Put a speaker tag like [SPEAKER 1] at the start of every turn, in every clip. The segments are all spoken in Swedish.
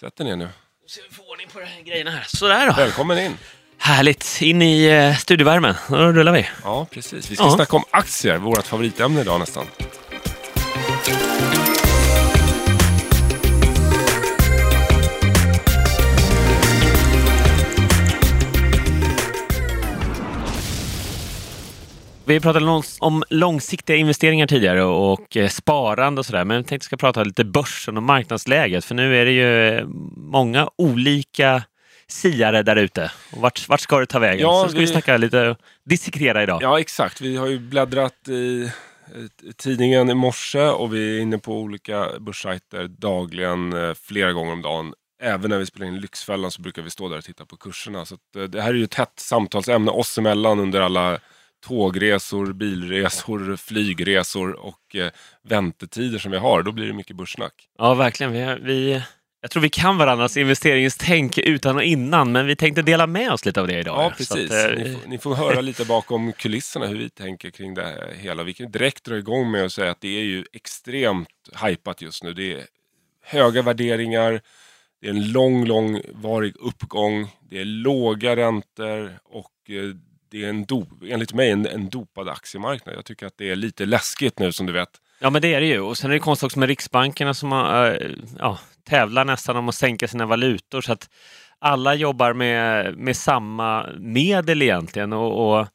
[SPEAKER 1] Sätt dig ner nu.
[SPEAKER 2] Så vi får ordning på de här grejerna här. Sådär då.
[SPEAKER 1] Välkommen in.
[SPEAKER 2] Härligt. In i eh, studievärmen. Då rullar vi.
[SPEAKER 1] Ja, precis. Vi ska
[SPEAKER 2] Ja.
[SPEAKER 1] snacka om aktier, vårt favoritämne idag nästan.
[SPEAKER 2] Vi pratade om långsiktiga investeringar tidigare och eh, sparande och sådär. Men jag tänkte att vi ska prata lite börsen och marknadsläget. För nu är det ju eh, många olika siare där ute. Vart, vart ska det ta vägen?
[SPEAKER 1] Ja,
[SPEAKER 2] Så ska vi
[SPEAKER 1] vi-
[SPEAKER 2] snacka lite dissekrera idag.
[SPEAKER 1] Ja, exakt. Vi har ju bläddrat i eh, tidningen i morse och vi är inne på olika börssajter dagligen, flera gånger om dagen. Även när vi spelar in Lyxfällan så brukar vi stå där och titta på kurserna. Så det här är ju ett hett samtalsämne oss emellan under alla tågresor, bilresor, flygresor och eh, väntetider som vi har. Då blir det mycket börssnack.
[SPEAKER 2] Ja, verkligen. Vi, vi, jag tror vi kan varandras investeringstänk utan och innan, men vi tänkte dela med oss lite av det idag.
[SPEAKER 1] Ja, precis.
[SPEAKER 2] att, eh,
[SPEAKER 1] ni, får, ni får höra lite bakom kulisserna hur vi tänker kring det hela. Vi kan direkt dra igång med att säga att det är ju extremt hypat just nu. Det är höga värderingar, det är en lång, långvarig uppgång, det är låga räntor och eh, det är en do, enligt mig en, en dopad aktiemarknad. Jag tycker att det är lite läskigt nu som du vet.
[SPEAKER 2] Ja, men det är det ju. Och sen är det konstigt också med riksbankerna som har, eh, ja, tävlar nästan om att sänka sina valutor. Så att alla jobbar med, med samma medel egentligen. Och, och,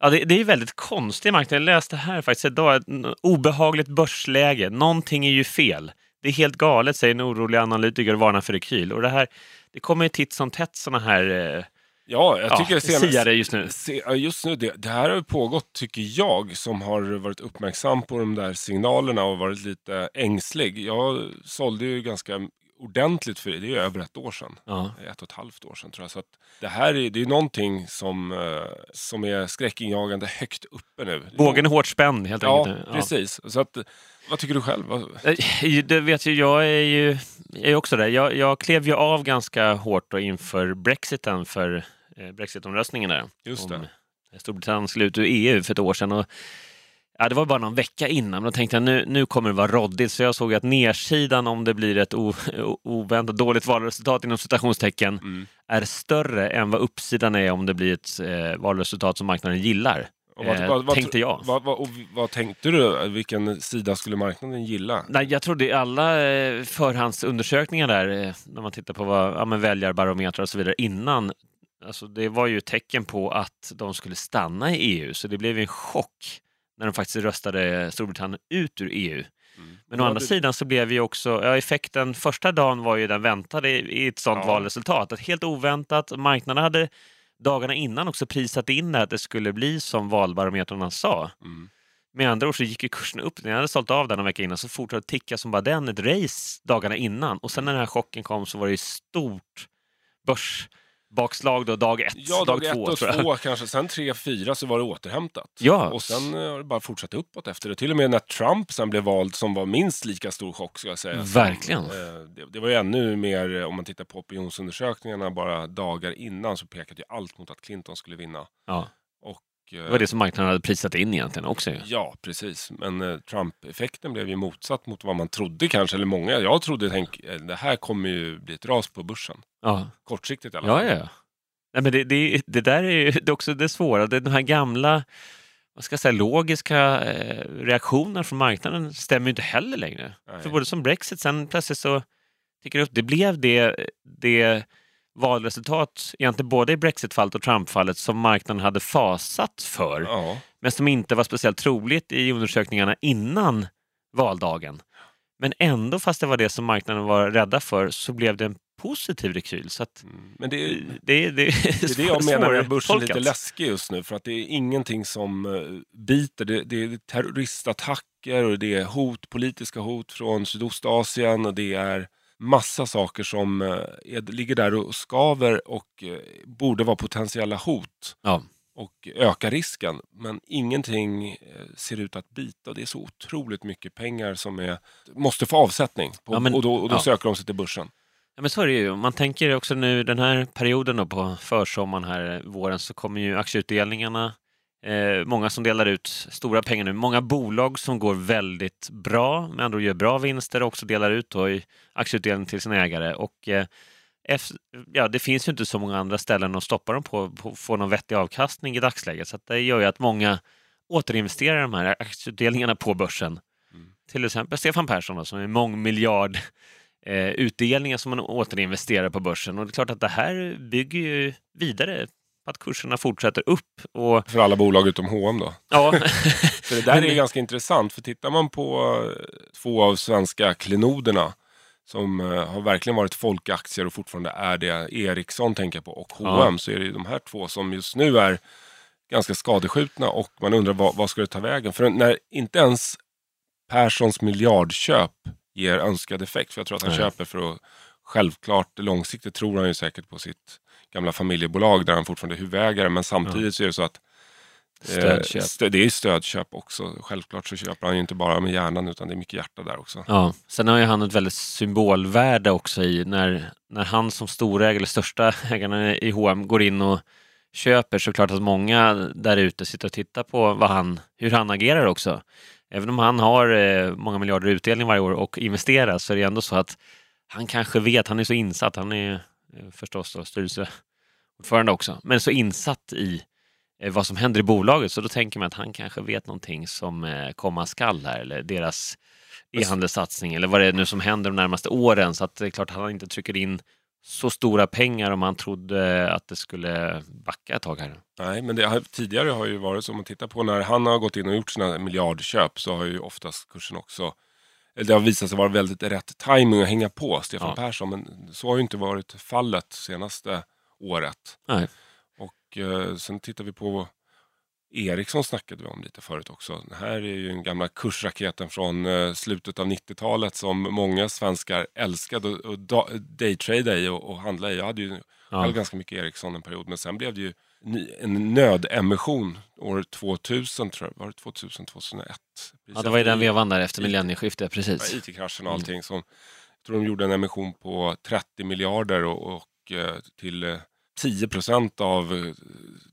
[SPEAKER 2] ja, det, det är ju väldigt konstig marknad. Jag läste här faktiskt idag, ett obehagligt börsläge. Någonting är ju fel. Det är helt galet, säger en orolig analytiker och varnar för rekyl. Och det här, det kommer ju titt som tätt sådana här eh,
[SPEAKER 1] Ja, jag
[SPEAKER 2] ja,
[SPEAKER 1] tycker det senaste-
[SPEAKER 2] siare just nu.
[SPEAKER 1] Se, ja, just nu, det, det här har pågått, tycker jag, som har varit uppmärksam på de där signalerna och varit lite ängslig. Jag sålde ju ganska ordentligt för det, det är ju över ett år sedan.
[SPEAKER 2] Ja.
[SPEAKER 1] Ett och ett halvt år sedan tror jag. Så att det här är, det är någonting som, eh, som är skräckinjagande högt uppe nu.
[SPEAKER 2] Bågen är hårt spänd helt
[SPEAKER 1] Ja,
[SPEAKER 2] enkelt. nu.
[SPEAKER 1] precis. Så att, vad tycker du själv? Vad-
[SPEAKER 2] Eh, Det vet ju, jag är ju är också där. Jag, jag klev ju av ganska hårt då inför Brexiten för Brexitomröstningen där.
[SPEAKER 1] Just det.
[SPEAKER 2] Storbritannien skulle ut ur EU för ett år sedan. Och, ja, det var bara någon vecka innan, men då tänkte jag nu, nu kommer det vara roddigt. Så jag såg att nedsidan om det blir ett o, o, oväntat dåligt valresultat inom citationstecken
[SPEAKER 1] Mm.
[SPEAKER 2] är större än vad uppsidan är om det blir ett eh, valresultat som marknaden gillar.
[SPEAKER 1] Vad,
[SPEAKER 2] Eh,
[SPEAKER 1] vad, vad,
[SPEAKER 2] tänkte jag.
[SPEAKER 1] Vad, vad, och vad tänkte du? Vilken sida skulle marknaden gilla?
[SPEAKER 2] Nej, jag trodde alla eh, förhandsundersökningar där, eh, när man tittar på vad, ja, väljarbarometrar och så vidare innan, alltså det var ju tecken på att de skulle stanna i EU, så det blev en chock när de faktiskt röstade Storbritannien ut ur EU. Men å andra
[SPEAKER 1] det-
[SPEAKER 2] sidan så blev ju också, ja, effekten första dagen var ju den väntade i ett sådant
[SPEAKER 1] Ja.
[SPEAKER 2] valresultat. Att helt oväntat, marknaden hade dagarna innan också prisat in det att det skulle bli som valbarometrarna sa.
[SPEAKER 1] Mm.
[SPEAKER 2] Med andra ord så gick ju kursen upp. När jag hade sålt av den en vecka innan så fortsatte det ticka som bara den, ett race dagarna innan. Och sen när den här chocken kom så var det ju stort börsbakslag då, dag ett,
[SPEAKER 1] Ja, dag, ett
[SPEAKER 2] två
[SPEAKER 1] och två kanske. Sen tre, fyra så var det återhämtat.
[SPEAKER 2] Ja.
[SPEAKER 1] Och sen eh, har det bara fortsatt uppåt efter det. Till och med när Trump sen blev vald som var minst lika stor chock ska jag säga. som,
[SPEAKER 2] Verkligen.
[SPEAKER 1] eh, det, det var ju ännu mer, eh, om man tittar på opinionsundersökningarna bara dagar innan så pekade ju allt mot att Clinton skulle vinna.
[SPEAKER 2] Ja,
[SPEAKER 1] Och, eh,
[SPEAKER 2] det var det som marknaden hade prisat in egentligen också. ju.
[SPEAKER 1] Ja, precis. Men eh, Trump-effekten blev ju motsatt mot vad man trodde kanske. Eller många. Jag trodde, tänk, det här kommer ju bli ett ras på börsen.
[SPEAKER 2] Ja,
[SPEAKER 1] Kortsiktigt i alla
[SPEAKER 2] ja.
[SPEAKER 1] fall.
[SPEAKER 2] ja. Nej, men det, det, det där är ju det är också det svåra. Det, de här gamla vad ska jag säga, logiska eh, reaktionerna från marknaden stämmer inte heller längre.
[SPEAKER 1] Nej.
[SPEAKER 2] För både som Brexit, sen plötsligt så tickar det upp. Det blev det, det valresultat, egentligen både i Brexit-fallet och Trump-fallet, som marknaden hade fasat för,
[SPEAKER 1] Ja.
[SPEAKER 2] men som inte var speciellt troligt i undersökningarna innan valdagen. Men ändå, fast det var det som marknaden var rädda för, så blev det en positiv rekyl. Så att
[SPEAKER 1] Mm. Men det är,
[SPEAKER 2] det, det, det
[SPEAKER 1] är det jag menar med börsen lite
[SPEAKER 2] svårtolkat.
[SPEAKER 1] läskig just nu. För att det är ingenting som eh, biter. Det, det är terroristattacker och det är hot, politiska hot från Sydostasien och det är massa saker som eh, är, ligger där och skaver och eh, borde vara potentiella hot
[SPEAKER 2] Ja.
[SPEAKER 1] och öka risken. Men ingenting ser ut att bita. Det är så otroligt mycket pengar som är, måste få avsättning. På,
[SPEAKER 2] Ja, men-
[SPEAKER 1] och då, och då
[SPEAKER 2] ja.
[SPEAKER 1] söker de sig till börsen.
[SPEAKER 2] Ja, men så är det ju. Man tänker också nu den här perioden då på försommaren här, våren, så kommer ju aktieutdelningarna Eh, många som delar ut stora pengar nu. Många bolag som går väldigt bra, med andra gör bra vinster och också delar ut då i aktieutdelning till sina ägare. Och, eh, ja, det finns ju inte så många andra ställen att stoppa dem på, på få någon vettig avkastning i dagsläget. Så det gör ju att många återinvesterar de här aktieutdelningarna på börsen. Mm. Till exempel Stefan Persson då, som är mångmiljard eh, utdelningar som man återinvesterar på börsen. Och det är klart att det här bygger ju vidare att kurserna fortsätter upp. Och...
[SPEAKER 1] För alla bolag utom H&M då?
[SPEAKER 2] Ja.
[SPEAKER 1] för det där är ganska intressant. För tittar man på eh, två av svenska klenoderna som uh, har verkligen varit folkaktier och fortfarande är det. Ericsson tänker jag på och H&M ja. så är det de här två som just nu är ganska skadeskjutna och man undrar vad, vad ska det ta vägen? För när inte ens Perssons miljardköp ger önskad effekt, för jag tror att han Nej. köper för att självklart långsiktigt tror han ju säkert på sitt gamla familjebolag där han fortfarande är huvudägare men samtidigt ja. så är det så att
[SPEAKER 2] Stödköp.
[SPEAKER 1] Stö, det är stödköp också. Självklart så köper han ju inte bara med hjärnan utan det är mycket hjärta där också.
[SPEAKER 2] Ja, sen har ju han ett väldigt symbolvärde också i när, när han som storägare eller största ägaren i H&M går in och köper så klart att många där ute sitter och tittar på vad han, hur han agerar också. Även om han har eh, många miljarder utdelning varje år och investerar så är det ändå så att han kanske vet, han är så insatt, han är eh, förstås då styrelseordförande också, men så insatt i eh, vad som händer i bolaget så då tänker man att han kanske vet någonting som komma skall här eller deras e-handelssatsning eller vad det är nu som händer de närmaste åren. Så att det är klart han inte trycker in så stora pengar om man trodde att det skulle backa ett tag här.
[SPEAKER 1] Nej, men det, tidigare har ju varit så om man tittar på när han har gått in och gjort sina miljardköp så har ju oftast kursen också det har visat sig vara väldigt rätt timing att hänga på Stefan ja. Persson. Men så har ju inte varit fallet senaste året.
[SPEAKER 2] Nej.
[SPEAKER 1] Och eh, sen tittar vi på Ericsson snackade vi om lite förut också. Det här är ju den gamla kursraketen från eh, slutet av 90-talet som många svenskar älskade att daytrada i och, och handla i. Jag hade ju ja. hade ganska mycket Ericsson en period men sen blev det ju en nödemission år 2000 tror jag. Var det 2000, 2001?
[SPEAKER 2] Ja, det var i den vevan där efter millennieskiftet, precis.
[SPEAKER 1] IT-kraschen och allting. Mm. Som, jag tror de gjorde en emission på 30 miljarder och, och eh, till 10 eh, procent av eh,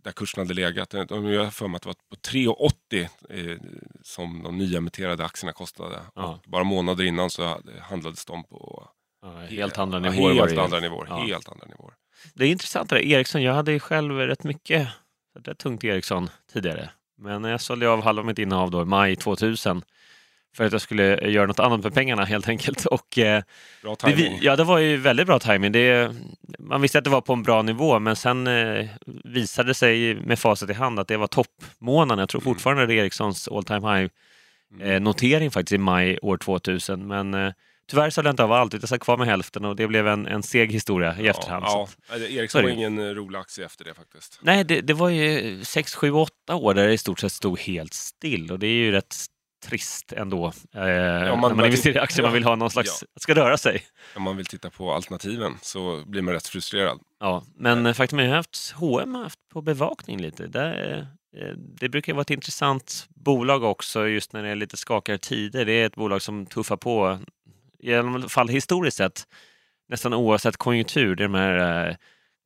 [SPEAKER 1] där kursen hade legat. De har för mig att det var på 3,80 som de nyemitterade aktierna kostade. Ja. Bara månader innan så handlades de på
[SPEAKER 2] ja, helt andra nivåer.
[SPEAKER 1] Helt andra nivåer. Ja. Helt andra nivåer.
[SPEAKER 2] Det är intressant det där. Ericsson, jag hade ju själv rätt mycket, rätt tungt Ericsson tidigare. Men jag sålde av halva mitt innehav då i maj 2000 för att jag skulle göra något annat med pengarna helt enkelt. Och,
[SPEAKER 1] eh, bra timing.
[SPEAKER 2] Det, ja, det var ju väldigt bra timing. Det, man visste att det var på en bra nivå, men sen eh, visade det sig med facit i hand att det var toppmånaden. Jag tror mm. fortfarande det är Ericssons all time high mm. eh, notering faktiskt i maj år 2000. Men eh, Tyvärr så inte av allt, jag satt kvar med hälften och det blev en, en seg historia i efterhand.
[SPEAKER 1] Ja, ja. Ericsson var ingen eh, rolig aktie efter det faktiskt.
[SPEAKER 2] Nej, det, det var ju 6, 7, 8 år där det i stort sett stod helt still och det är ju rätt trist ändå. Eh, ja, man, när man investerar i aktier, ja, man vill ha någon slags, ja. ska röra sig.
[SPEAKER 1] Om man vill titta på alternativen så blir man rätt frustrerad.
[SPEAKER 2] Ja, men faktum är att jag har haft H&M haft på bevakning lite. Där, eh, det brukar vara ett intressant bolag också just när det är lite skakigare tider. Det är ett bolag som tuffar på i alla fall historiskt sett, nästan oavsett konjunktur, det är de här eh,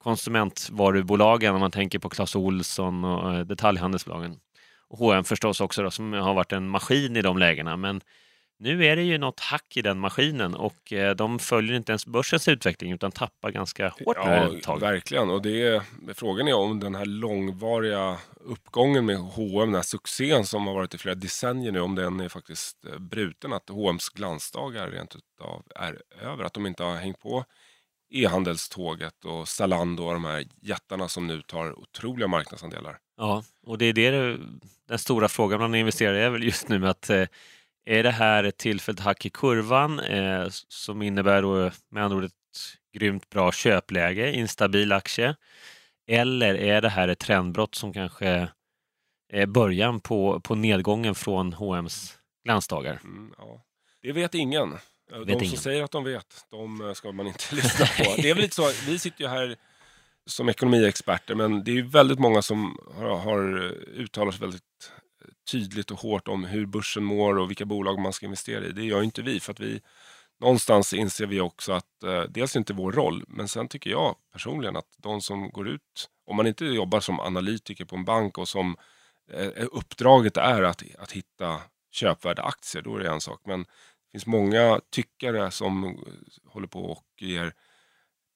[SPEAKER 2] konsumentvarubolagen, om man tänker på Clas Ohlson och eh, detaljhandelsbolagen. H&M förstås också då, som har varit en maskin i de lägena. Men nu är det ju något hack i den maskinen och eh, de följer inte ens börsens utveckling utan tappar ganska hårt
[SPEAKER 1] ja,
[SPEAKER 2] nu ett.
[SPEAKER 1] Verkligen, och det är, frågan är om den här långvariga uppgången med H&M, den här succén som har varit i flera decennier nu, om den är faktiskt eh, bruten. Att H&M's glansdagar rent utav är över. Att de inte har hängt på e-handelståget och Zalando och de här jättarna som nu tar otroliga marknadsandelar.
[SPEAKER 2] Ja, och det är det den stora frågan bland investerare är väl just nu att eh, är det här ett tillfälligt hack i kurvan eh, som innebär då med andra ord ett grymt bra köpläge, instabil aktie? Eller är det här ett trendbrott som kanske är början på, på nedgången från H&M's glansdagar?
[SPEAKER 1] Mm, ja. Det vet ingen. Vet de som ingen. säger att de vet, de eh, ska man inte lyssna på. Det är väl lite så, vi sitter ju här som ekonomiexperter, men det är ju väldigt många som har, har uttalat sig väldigt tydligt och hårt om hur börsen mår och vilka bolag man ska investera i. Det gör inte vi för att vi någonstans inser vi också att eh, dels inte vår roll, men sen tycker jag personligen att de som går ut, om man inte jobbar som analytiker på en bank och som eh, uppdraget är att, att hitta köpvärda aktier, då är det en sak. Men det finns många tyckare som håller på och ger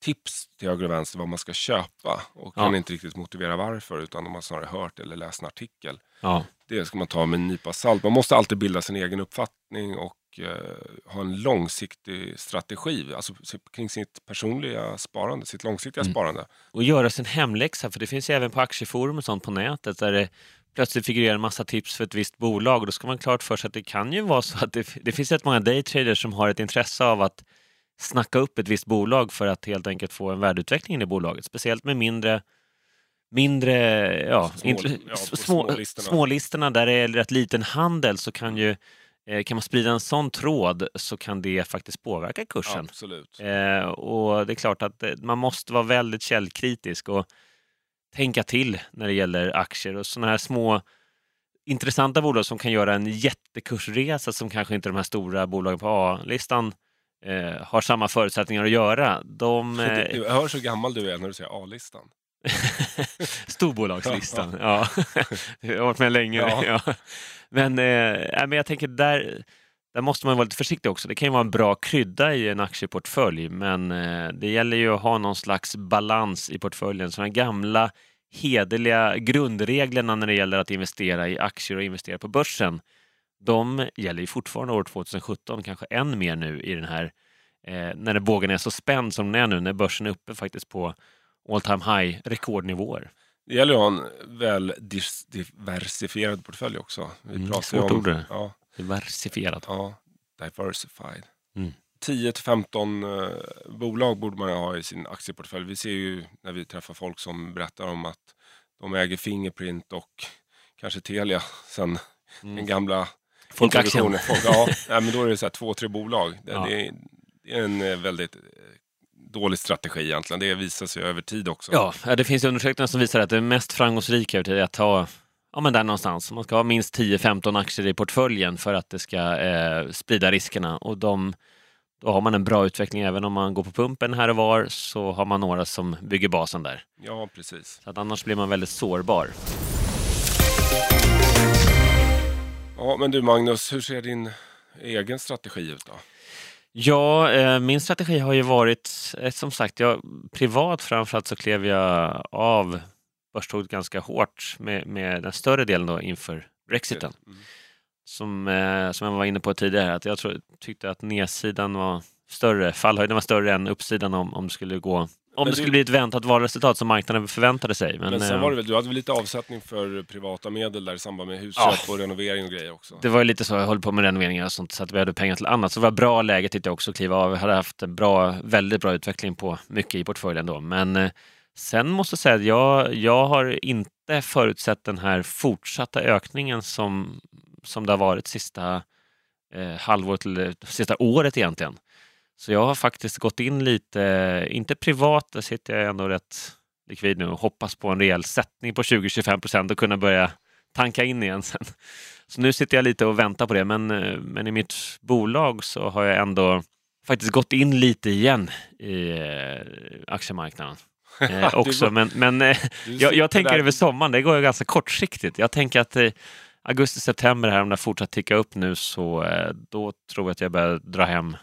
[SPEAKER 1] tips till höger och vänster vad man ska köpa och kan inte riktigt motivera varför utan de har snarare hört eller läst en artikel.
[SPEAKER 2] Ja.
[SPEAKER 1] Det ska man ta med en nypa salt. Man måste alltid bilda sin egen uppfattning och eh, ha en långsiktig strategi alltså, kring sitt personliga sparande, sitt långsiktiga
[SPEAKER 2] Mm.
[SPEAKER 1] sparande.
[SPEAKER 2] Och göra sin hemläxa, för det finns ju även på aktieforum och sånt på nätet där det plötsligt figurerar en massa tips för ett visst bolag. Och då ska man klart för sig att det kan ju vara så att det, det finns rätt många daytraders som har ett intresse av att snacka upp ett visst bolag för att helt enkelt få en värdeutveckling i bolaget. Speciellt med mindre mindre, ja,
[SPEAKER 1] Små-
[SPEAKER 2] inte-
[SPEAKER 1] ja,
[SPEAKER 2] små,
[SPEAKER 1] smålistorna.
[SPEAKER 2] smålistorna där det är rätt liten handel så kan ju eh, kan man sprida en sån tråd så kan det faktiskt påverka kursen.
[SPEAKER 1] Absolut.
[SPEAKER 2] Eh, och det är klart att eh, man måste vara väldigt källkritisk och tänka till när det gäller aktier och sådana här små intressanta bolag som kan göra en jättekursresa som kanske inte de här stora bolagen på A-listan eh, har samma förutsättningar att göra. De, eh,
[SPEAKER 1] Du hör så gammal du är när du säger A-listan.
[SPEAKER 2] Storbolagslistan, ja. Jag har varit med länge.
[SPEAKER 1] Ja.
[SPEAKER 2] Ja. Men, eh, men jag tänker där, där måste man vara lite försiktig också. Det kan ju vara en bra krydda i en aktieportfölj, men eh, det gäller ju att ha någon slags balans i portföljen. Sådana gamla hederliga grundreglerna när det gäller att investera i aktier och investera på börsen, de gäller ju fortfarande år 2017, kanske än mer nu i den här, eh, när bågen är så spänd som den är nu, när börsen är uppe faktiskt på all time high rekordnivåer.
[SPEAKER 1] Det gäller att ha en väl diversifierad portfölj också. Vi
[SPEAKER 2] Mm, svårt
[SPEAKER 1] om,
[SPEAKER 2] ord.
[SPEAKER 1] Ja,
[SPEAKER 2] Diversifierat.
[SPEAKER 1] ja, diversified.
[SPEAKER 2] Mm.
[SPEAKER 1] 10-15 eh, bolag borde man ha i sin aktieportfölj. Vi ser ju när vi träffar folk som berättar om att de äger Fingerprint och kanske Telia sen den gamla Introduktionen. Folk, ja, nej, men då är det så här två, tre bolag. Det,
[SPEAKER 2] Ja.
[SPEAKER 1] det, är, det är en eh, väldigt eh, dålig strategi egentligen. Det visar sig över tid också.
[SPEAKER 2] Ja, ja, det finns undersökningar som visar att det mest framgångsrika över tid är att ha Ja, men där någonstans. Man ska ha minst 10-15 aktier i portföljen för att det ska eh, sprida riskerna. Och de, då har man en bra utveckling även om man går på pumpen här och var så har man några som bygger basen där.
[SPEAKER 1] ja precis.
[SPEAKER 2] Så att annars blir man väldigt sårbar.
[SPEAKER 1] Ja, men du Magnus, hur ser din egen strategi ut då?
[SPEAKER 2] Ja, eh, min strategi har ju varit, eh, som sagt, jag, privat framförallt så klev jag av börståget ganska hårt med, med den större delen då inför Brexiten.
[SPEAKER 1] Mm.
[SPEAKER 2] Som, eh, som jag var inne på tidigare, att jag tror, tyckte att nedsidan var större, fallhöjden var större än uppsidan om, om det skulle gå om det
[SPEAKER 1] du-
[SPEAKER 2] skulle bli ett väntat valresultat som marknaden förväntade sig. Men,
[SPEAKER 1] Men, sen
[SPEAKER 2] eh,
[SPEAKER 1] var det väl, du hade väl lite avsättning för privata medel där i samband med husköp
[SPEAKER 2] Ja.
[SPEAKER 1] och renovering och grejer också?
[SPEAKER 2] Det var ju lite så, jag höll på med renoveringar och sånt så att vi hade pengar till annat. Så det var bra läge tyckte jag också att kliva av. Jag hade haft en bra, väldigt bra utveckling på mycket i portföljen då. Men eh, sen måste jag säga att jag, jag har inte förutsett den här fortsatta ökningen som, som det har varit sista eh, halvåret eller sista året egentligen. Så jag har faktiskt gått in lite, inte privat, där sitter jag ändå rätt likvid nu och hoppas på en rejäl sättning på 20-25 procent och kunna börja tanka in igen sen. Så nu sitter jag lite och väntar på det, men, men i mitt bolag så har jag ändå faktiskt gått in lite igen i eh, aktiemarknaden. Eh, också. Men, men eh, jag, jag tänker över sommaren, det går ju ganska kortsiktigt. Jag tänker att eh, augusti-september här, om det fortsatt ticka upp nu, så eh, då tror jag att jag börjar dra hem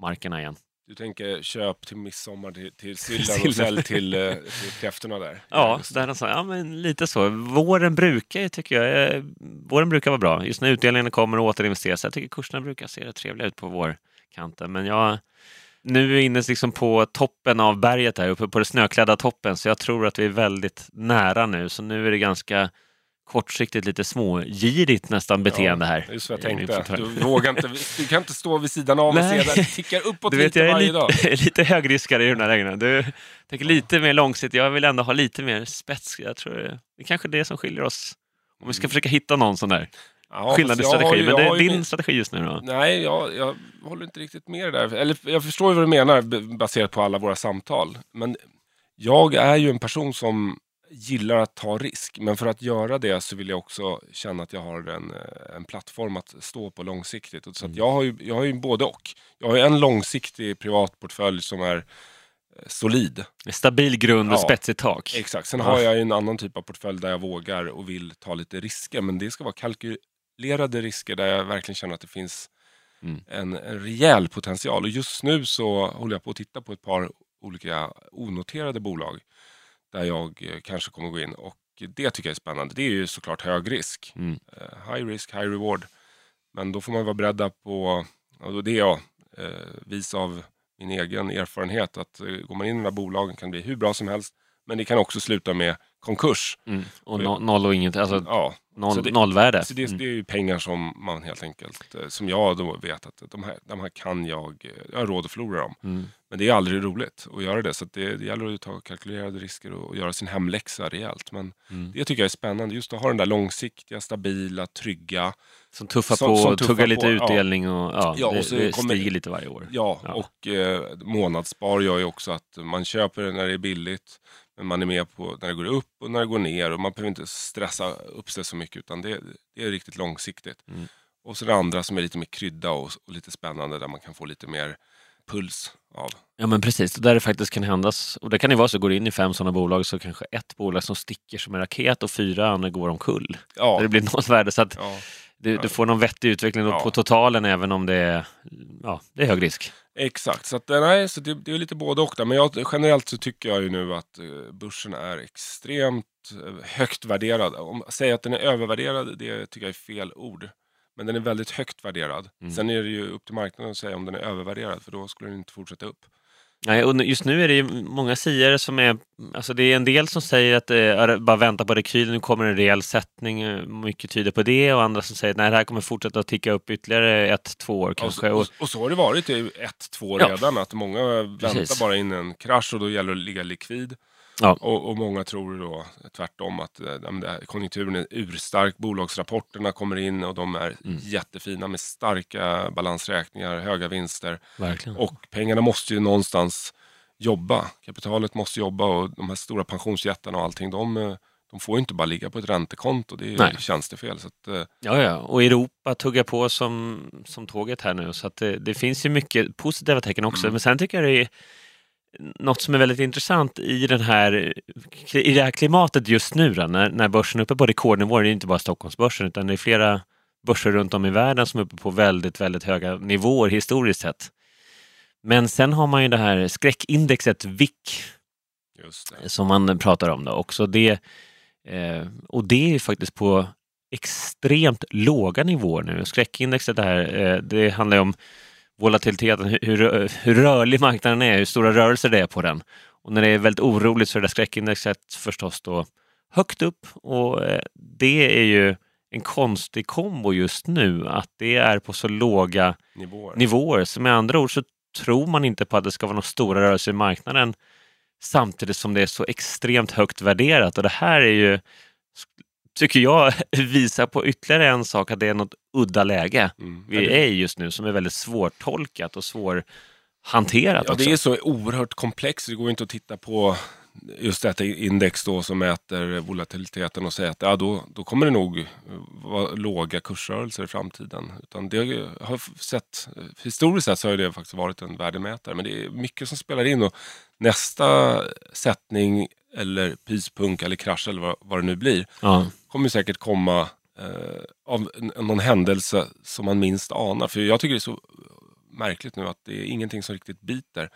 [SPEAKER 2] markerna igen.
[SPEAKER 1] Du tänker köp till midsommar till, till sillen och sälj till, eh, till kräftorna där?
[SPEAKER 2] Ja, där är så, ja men lite så. Våren brukar tycker jag, eh, våren brukar vara bra. Just när utdelningen kommer och återinvesteras. Jag tycker kurserna brukar se rätt trevliga ut på vårkanten. Men jag nu är vi inne liksom på toppen av berget här uppe på den snöklädda toppen. Så jag tror att vi är väldigt nära nu. Så nu är det ganska kortsiktigt lite smågirigt nästan beteende här.
[SPEAKER 1] Just vad
[SPEAKER 2] i
[SPEAKER 1] jag tänkte. Du, vågar inte, du kan inte stå vid sidan av och
[SPEAKER 2] Nej.
[SPEAKER 1] se där det tickar uppåt
[SPEAKER 2] Du vet,
[SPEAKER 1] lite
[SPEAKER 2] jag är
[SPEAKER 1] varje dag.
[SPEAKER 2] lite, lite högriskare i de här lägena. Du tänker lite mer långsiktigt. Jag vill ändå ha lite mer spets. Jag tror det det är kanske är det som skiljer oss. Om vi ska försöka hitta någon sån där
[SPEAKER 1] Ja,
[SPEAKER 2] skillnad i
[SPEAKER 1] jag
[SPEAKER 2] strategi.
[SPEAKER 1] ju-
[SPEAKER 2] Men
[SPEAKER 1] jag
[SPEAKER 2] det är din
[SPEAKER 1] min-
[SPEAKER 2] strategi just nu då?
[SPEAKER 1] Nej, jag, jag håller inte riktigt med det där. Eller jag förstår ju vad du menar baserat på alla våra samtal. Men jag är ju en person som gillar att ta risk. Men för att göra det så vill jag också känna att jag har en, eh, en plattform att stå på långsiktigt. Så
[SPEAKER 2] Mm.
[SPEAKER 1] jag, har ju, jag har ju både och. Jag har ju en långsiktig privat portfölj som är solid.
[SPEAKER 2] Stabil grund och
[SPEAKER 1] Ja.
[SPEAKER 2] spetsigt tak.
[SPEAKER 1] Exakt. Sen
[SPEAKER 2] Ja.
[SPEAKER 1] har jag ju en annan typ av portfölj där jag vågar och vill ta lite risker. Men det ska vara kalkylerade risker där jag verkligen känner att det finns
[SPEAKER 2] Mm.
[SPEAKER 1] en, en rejäl potential. Och just nu så håller jag på att titta på ett par olika onoterade bolag där jag eh, kanske kommer gå in. Och det tycker jag är spännande. Det är ju såklart hög risk.
[SPEAKER 2] Mm.
[SPEAKER 1] Eh, high risk, high reward. Men då får man vara beredda på, och det är jag, eh, vis av min egen erfarenhet, att går man in i de här bolagen kan det bli hur bra som helst. Men det kan också sluta med konkurs.
[SPEAKER 2] Mm. Och no, noll och inget, alltså
[SPEAKER 1] Ja,
[SPEAKER 2] noll,
[SPEAKER 1] så det-
[SPEAKER 2] nollvärde.
[SPEAKER 1] så det,
[SPEAKER 2] Mm.
[SPEAKER 1] det är ju pengar som man helt enkelt, som jag då vet att de här, de här kan jag, jag har råd att förlora dem.
[SPEAKER 2] Mm.
[SPEAKER 1] Men det är aldrig roligt att göra det. Så det, det gäller att ta kalkylerade risker och, och göra sin hemläxa rejält. Men
[SPEAKER 2] Mm.
[SPEAKER 1] det tycker jag är spännande. Just att ha den där långsiktiga, stabila, trygga.
[SPEAKER 2] Som tuffar
[SPEAKER 1] Som-
[SPEAKER 2] på,
[SPEAKER 1] som
[SPEAKER 2] och
[SPEAKER 1] tuffar
[SPEAKER 2] tuggar lite
[SPEAKER 1] på, ja.
[SPEAKER 2] utdelning och ja,
[SPEAKER 1] Ja, och
[SPEAKER 2] det,
[SPEAKER 1] så
[SPEAKER 2] det
[SPEAKER 1] kommer-
[SPEAKER 2] stiger lite varje år.
[SPEAKER 1] Ja,
[SPEAKER 2] Ja.
[SPEAKER 1] och eh, månadsspar gör ju också att man köper det när det är billigt. Men man är med på när det går upp och när det går ner. Och man behöver inte stressa upp sig så mycket. Utan det, det är riktigt långsiktigt.
[SPEAKER 2] Mm.
[SPEAKER 1] Och så det andra som är lite mer krydda och, och lite spännande. Där man kan få lite mer puls av.
[SPEAKER 2] Ja men precis, där det faktiskt kan händas. Och det kan ju vara så, går du in i fem sådana bolag så kanske ett bolag som sticker som en raket och fyra andra går omkull.
[SPEAKER 1] Ja,
[SPEAKER 2] Där det blir nollvärde. Så att
[SPEAKER 1] ja.
[SPEAKER 2] du, du får någon vettig utveckling
[SPEAKER 1] Ja.
[SPEAKER 2] på totalen även om det är, ja, det är hög risk.
[SPEAKER 1] Exakt, så, att, eh, nej, så det, det är lite både och. Där. Men jag, generellt så tycker jag ju nu att eh, börsen är extremt eh, högt värderad. Om säga att den är övervärderad, det tycker jag är fel ord. Men den är väldigt högt värderad.
[SPEAKER 2] Mm.
[SPEAKER 1] Sen är det ju upp till marknaden att säga om den är övervärderad, för då skulle den inte fortsätta upp.
[SPEAKER 2] Nej, och just nu är det ju många siare som är... Alltså det är en del som säger att är bara vänta på rekylen, nu kommer en rejäl sättning. eh, Mycket tyder på det. Och andra som säger att nej, det här kommer fortsätta att ticka upp ytterligare ett, två år kanske. Och,
[SPEAKER 1] och, och så har det varit i ett, två år
[SPEAKER 2] Ja.
[SPEAKER 1] redan, att många väntar
[SPEAKER 2] Precis.
[SPEAKER 1] bara in en krasch och då gäller det att ligga likvid.
[SPEAKER 2] Ja.
[SPEAKER 1] Och, och många tror då tvärtom att här, konjunkturen är urstark, bolagsrapporterna kommer in och de är
[SPEAKER 2] Mm.
[SPEAKER 1] jättefina med starka balansräkningar, höga vinster.
[SPEAKER 2] verkligen.
[SPEAKER 1] Och pengarna måste ju någonstans jobba. Kapitalet måste jobba och de här stora pensionsjättarna och allting, de, eh, de får ju inte bara ligga på ett räntekonto. Det är
[SPEAKER 2] Nej.
[SPEAKER 1] tjänstefel. Så att, eh,
[SPEAKER 2] Ja, ja, och Europa tuggar på som, som tåget här nu. Så att det, det finns ju mycket positiva tecken också.
[SPEAKER 1] Mm.
[SPEAKER 2] Men sen tycker jag det är något som är väldigt intressant i, den här, i det här klimatet just nu då, när, när börsen är uppe på rekordnivåer. Det är inte bara Stockholmsbörsen utan det är flera börser runt om i världen som är uppe på väldigt, väldigt höga nivåer historiskt sett. Men sen har man ju det här skräckindexet
[SPEAKER 1] det.
[SPEAKER 2] som man pratar om då också. Det, eh, och det är faktiskt på extremt låga nivåer nu. Skräckindexet här, eh, det handlar ju om volatiliteten, hur, hur, rörlig marknaden är, hur stora rörelser det är på den. Och när det är väldigt oroligt så är det skräckindexet förstås då högt upp och eh, det är ju en konstig kombo just nu att det är på så låga
[SPEAKER 1] Nivåer.
[SPEAKER 2] nivåer. Så med andra ord så tror man inte på att det ska vara några stora rörelser i marknaden samtidigt som det är så extremt högt värderat. Och det här är ju, tycker jag, visar på ytterligare en sak att det är något udda läge
[SPEAKER 1] Mm.
[SPEAKER 2] vi är i just nu som är väldigt svårtolkat och svårhanterat
[SPEAKER 1] Ja,
[SPEAKER 2] också.
[SPEAKER 1] det är så oerhört komplext. Det går inte att titta på just detta index då som mäter volatiliteten och säga att ja, då, då kommer det nog vara låga kursrörelser i framtiden. Utan det har sett, historiskt sett så har det faktiskt varit en värdemätare. Men det är mycket som spelar in och nästa sättning eller prispunkt eller krasch eller vad, vad det nu blir
[SPEAKER 2] Ja.
[SPEAKER 1] kommer säkert komma eh, av någon händelse som man minst anar. För jag tycker det är så märkligt nu att det är ingenting som riktigt biter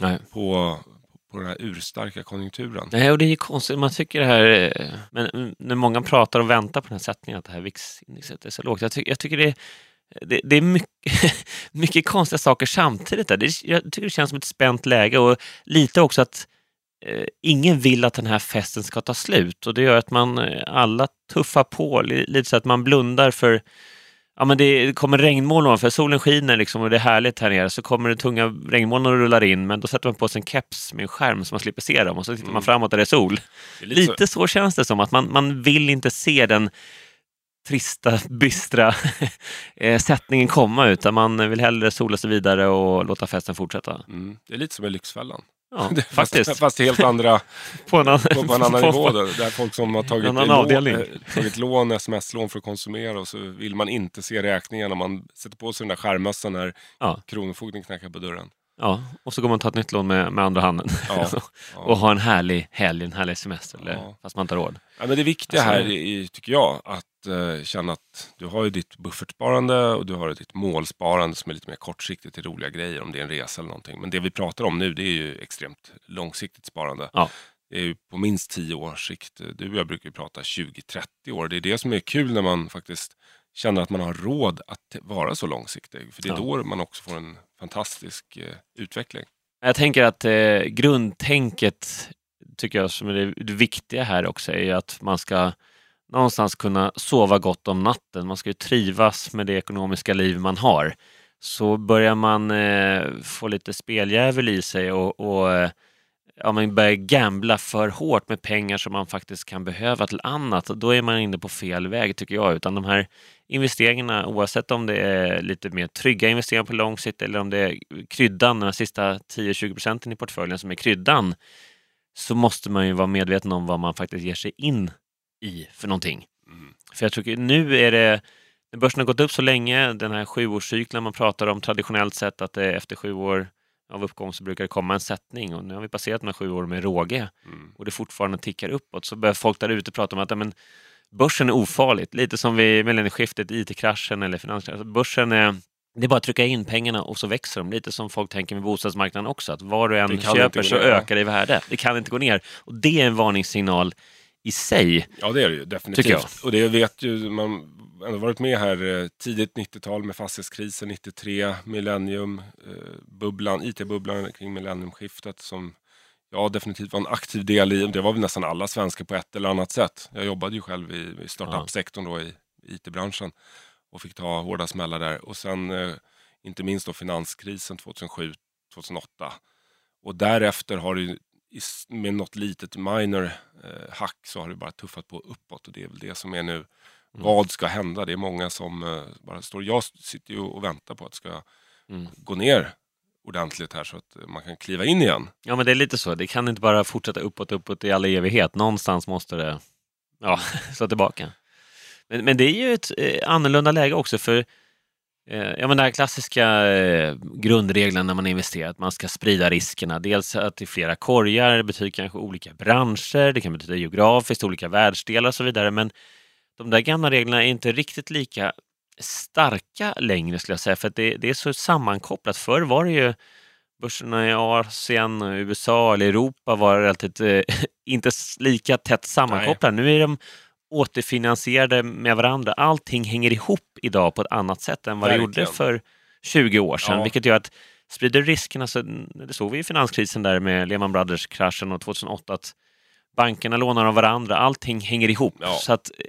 [SPEAKER 2] Nej.
[SPEAKER 1] på, på den här urstarka konjunkturen.
[SPEAKER 2] Nej, och det är konstigt. Man tycker det här... eh, Men när många pratar och väntar på den här sättningen, att det här VIX-indexet är så lågt. Jag, ty, jag tycker det är, det, det är mycket, mycket konstiga saker samtidigt. Där. Det, jag tycker det känns som ett spänt läge och lite också att ingen vill att den här festen ska ta slut och det gör att man eh, alla tuffar på li- lite så att man blundar för Ja, men det kommer regnmoln ovanför, solen skiner liksom och det är härligt här nere. Så kommer det tunga regnmoln och rullar in, men då sätter man på sig en keps med en skärm så man slipper se dem och så tittar man
[SPEAKER 1] Mm.
[SPEAKER 2] framåt där det är sol.
[SPEAKER 1] Det är lite så-
[SPEAKER 2] Lite så känns det som, att man, man vill inte se den trista, bistra eh, sättningen komma utan man vill hellre sola sig vidare och låta festen fortsätta.
[SPEAKER 1] Mm, det är lite som i Lyxfällan.
[SPEAKER 2] Ja, faktiskt.
[SPEAKER 1] Fast, helt andra,
[SPEAKER 2] På en, annan-
[SPEAKER 1] på, på en annan nivå. Där, där folk som har tagit,
[SPEAKER 2] En annan
[SPEAKER 1] lån, eh, tagit lån, sms-lån för att konsumera och så vill man inte se räkningarna. Man sätter på sig den där skärmössan när
[SPEAKER 2] Ja.
[SPEAKER 1] Kronofogden knackar på dörren.
[SPEAKER 2] Ja, och så går man och tar ett nytt lån med, med andra handen.
[SPEAKER 1] Ja,
[SPEAKER 2] och har en härlig helg, en härlig semester, eller,
[SPEAKER 1] Ja.
[SPEAKER 2] fast man inte har råd.
[SPEAKER 1] Ja, men det viktiga
[SPEAKER 2] Alltså-
[SPEAKER 1] här är, tycker jag, att eh, känna att du har ju ditt buffertsparande och du har ditt målsparande som är lite mer kortsiktigt till roliga grejer, om det är en resa eller någonting. Men det vi pratar om nu, det är ju extremt långsiktigt sparande.
[SPEAKER 2] Ja.
[SPEAKER 1] Det är ju på minst 10 års sikt. Du och jag brukar ju prata 20-30 år. Det är det som är kul när man faktiskt känner att man har råd att vara så långsiktig. För det är
[SPEAKER 2] Ja.
[SPEAKER 1] då man också får en fantastisk eh, utveckling.
[SPEAKER 2] Jag tänker att eh, grundtänket, tycker jag, som är det, viktiga här också, är att man ska någonstans kunna sova gott om natten. Man ska ju trivas med det ekonomiska liv man har. Så börjar man eh, få lite speldjävul i sig och, och eh, ja, man börjar gambla för hårt med pengar som man faktiskt kan behöva till annat, då är man inne på fel väg tycker jag. Utan de här investeringarna, oavsett om det är lite mer trygga investeringar på lång sikt eller om det är kryddan, de sista 10-20 procenten i portföljen som är kryddan, så måste man ju vara medveten om vad man faktiskt ger sig in i för någonting.
[SPEAKER 1] Mm.
[SPEAKER 2] För jag tycker nu är det, börsen har gått upp så länge, den här sjuårscykeln man pratar om traditionellt sett, att det efter sju år av uppgång så brukar det komma en sättning och nu har vi passerat de här sju åren med råge
[SPEAKER 1] Mm.
[SPEAKER 2] och det fortfarande tickar uppåt så börjar folk där ute prata om att men, börsen är ofarligt. Lite som vid millennieskiftet, IT-kraschen eller finanskraschen. Alltså, börsen är, det är bara att trycka in pengarna och så växer de. Lite som folk tänker med bostadsmarknaden också, att vad du än köper så ökar det i värde. Det kan inte gå ner. Och det är en varningssignal i sig.
[SPEAKER 1] Ja, det är det ju definitivt. Och det vet ju, man varit med här eh, tidigt 90-tal med fastighetskrisen 93, millennium, eh, IT-bubblan kring millenniumskiftet som jag definitivt var en aktiv del i. Det var väl nästan alla svenskar på ett eller annat sätt. Jag jobbade ju själv i, i startup-sektorn då i IT-branschen och fick ta hårda smällar där. Och sen eh, inte minst då finanskrisen 2007, 2008. Och därefter har det med något litet minor eh, hack så har det bara tuffat på uppåt och det är väl det som är nu. Vad ska hända? Det är många som eh, bara står... Jag sitter ju och väntar på att det ska
[SPEAKER 2] Mm.
[SPEAKER 1] gå ner ordentligt här så att man kan kliva in igen.
[SPEAKER 2] Ja, men det är lite så. Det kan inte bara fortsätta uppåt, uppåt i all evighet. Någonstans måste det ja, slå tillbaka. Men, men det är ju ett eh, annorlunda läge också för eh, ja, men den här klassiska eh, grundregeln när man investerar, att man ska sprida riskerna. Dels att det är flera korgar, det betyder kanske olika branscher, det kan betyda geografiskt, olika världsdelar och så vidare. Men de där gamla reglerna är inte riktigt lika starka längre skulle jag säga, för att det, det är så sammankopplat. Förr var det ju börserna i Asien, USA eller Europa var relativt eh, inte lika tätt sammankopplade. Nu är de återfinansierade med varandra. Allting hänger ihop idag på ett annat sätt än vad det gjorde
[SPEAKER 1] Verkligen.
[SPEAKER 2] för 20 år sedan,
[SPEAKER 1] Ja.
[SPEAKER 2] vilket gör att sprider riskerna, så det såg vi i finanskrisen där med Lehman Brothers-kraschen och 2008, att bankerna lånar av varandra, allting hänger ihop.
[SPEAKER 1] Ja.
[SPEAKER 2] Så att eh,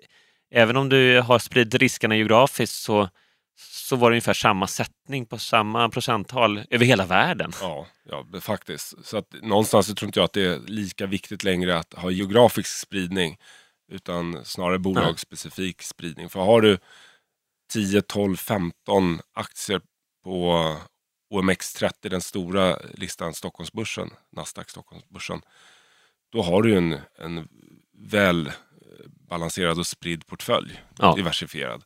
[SPEAKER 2] även om du har spridit riskerna geografiskt så, så var det ungefär samma sättning på samma procenttal över hela världen.
[SPEAKER 1] Ja, ja faktiskt. Så att någonstans så tror inte jag att det är lika viktigt längre att ha geografisk spridning utan snarare bolagsspecifik spridning. För har du 10, 12, 15 aktier på OMX30, den stora listan Stockholmsbörsen, Nasdaq Stockholmsbörsen, då har du en, en väl balanserad och spridd portfölj,
[SPEAKER 2] Ja.
[SPEAKER 1] diversifierad.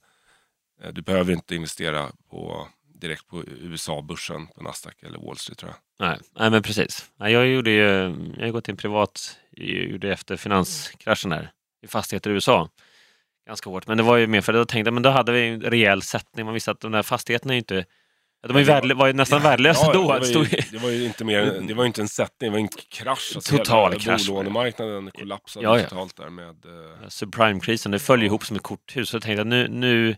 [SPEAKER 1] Eh, Du behöver inte investera på, direkt på USA-börsen, på Nasdaq eller Wall Street tror jag.
[SPEAKER 2] Nej, nej men precis. Nej, jag, gjorde ju, jag har gått in privat gjorde efter finanskraschen där, i fastigheter i USA. Ganska hårt, men det var ju mer för att jag tänkte men då hade vi en rejäl sättning. Man visste att de där fastigheterna är ju inte de var ju,
[SPEAKER 1] Ja,
[SPEAKER 2] värdelö- var ju nästan värdelösa
[SPEAKER 1] Ja,
[SPEAKER 2] då.
[SPEAKER 1] Det var, ju, det var ju inte mer, det var inte en sättning, det var en krasch. Alltså
[SPEAKER 2] Total
[SPEAKER 1] hela
[SPEAKER 2] krasch.
[SPEAKER 1] Bolånemarknaden kollapsade
[SPEAKER 2] Ja, ja.
[SPEAKER 1] totalt där med... eh,
[SPEAKER 2] subprime-krisen, det följer ihop som ett korthus. Så jag tänkte att nu, nu,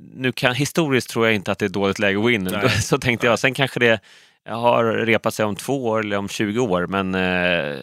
[SPEAKER 2] nu kan, historiskt tror jag inte att det är dåligt läge att gå in.
[SPEAKER 1] Nej.
[SPEAKER 2] Så tänkte jag. Sen kanske det har repat sig om två år eller om 20 år, men eh,